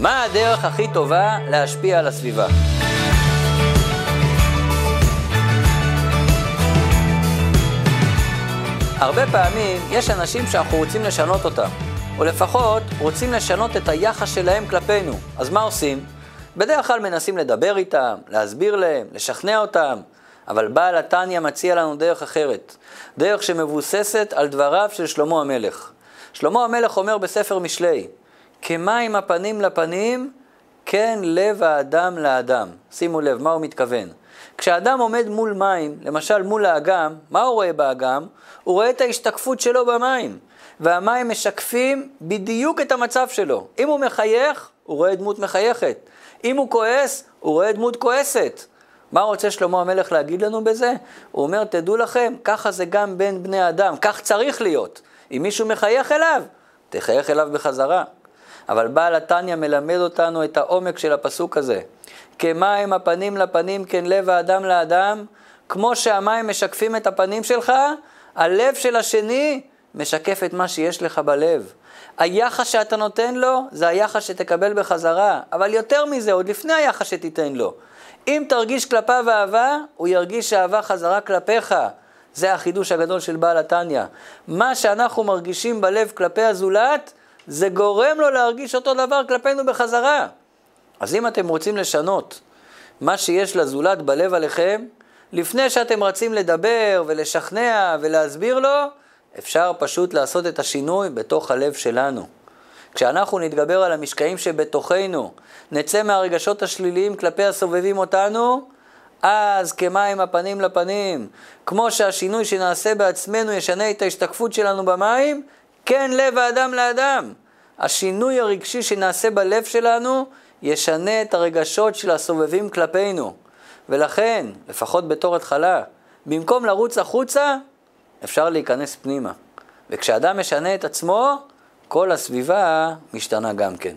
מה הדרך הכי טובה להשפיע על הסביבה? הרבה פעמים יש אנשים שאנחנו רוצים לשנות אותם, או לפחות רוצים לשנות את היחס שלהם כלפינו. אז מה עושים? בדרך כלל מנסים לדבר איתם, להסביר להם, לשכנע אותם, אבל בעל התניא מציע לנו דרך אחרת, דרך שמבוססת על דבריו של שלמה המלך. שלמה המלך אומר בספר משלי, כמים הפנים לפנים, כן לב האדם לאדם. שימו לב, מה הוא מתכוון? כשאדם עומד מול מים, למשל מול האגם, מה הוא רואה באגם? הוא רואה את ההשתקפות שלו במים. והמים משקפים בדיוק את המצב שלו. אם הוא מחייך, הוא רואה דמות מחייכת. אם הוא כועס, הוא רואה דמות כועסת. מה רוצה שלמה המלך להגיד לנו בזה? הוא אומר, תדעו לכם, ככה זה גם בין בני אדם, כך צריך להיות. אם מישהו מחייך אליו, תחייך אליו בחזרה. אבל בעל התניא מלמד אותנו את העומק של הפסוק הזה. כמים הפנים לפנים כן לב האדם לאדם, כמו שהמים משקפים את הפנים שלך, הלב של השני משקף את מה שיש לך בלב. היחס שאתה נותן לו, זה היחס שתקבל בחזרה. אבל יותר מזה, עוד לפני היחס שתיתן לו. אם תרגיש כלפיו אהבה, הוא ירגיש אהבה חזרה כלפיך. זה החידוש הגדול של בעל התניא. מה שאנחנו מרגישים בלב כלפי הזולת, זה גורם לו להרגיש אותו דבר כלפינו בחזרה. אז אם אתם רוצים לשנות מה שיש לזולת בלב עליכם, לפני שאתם רצים לדבר ולשכנע ולהסביר לו, אפשר פשוט לעשות את השינוי בתוך הלב שלנו. כשאנחנו נתגבר על המשקעים שבתוכנו, נצא מהרגשות השליליים כלפי הסובבים אותנו, אז כמים הפנים לפנים, כמו שהשינוי שנעשה בעצמנו ישנה את ההשתקפות שלנו במים, כן לב האדם לאדם. השינוי הרגשי שנעשה בלב שלנו ישנה את הרגשות של הסובבים כלפינו. ולכן, לפחות בתור התחלה, במקום לרוץ החוצה, אפשר להיכנס פנימה. וכשאדם משנה את עצמו, כל הסביבה משתנה גם כן.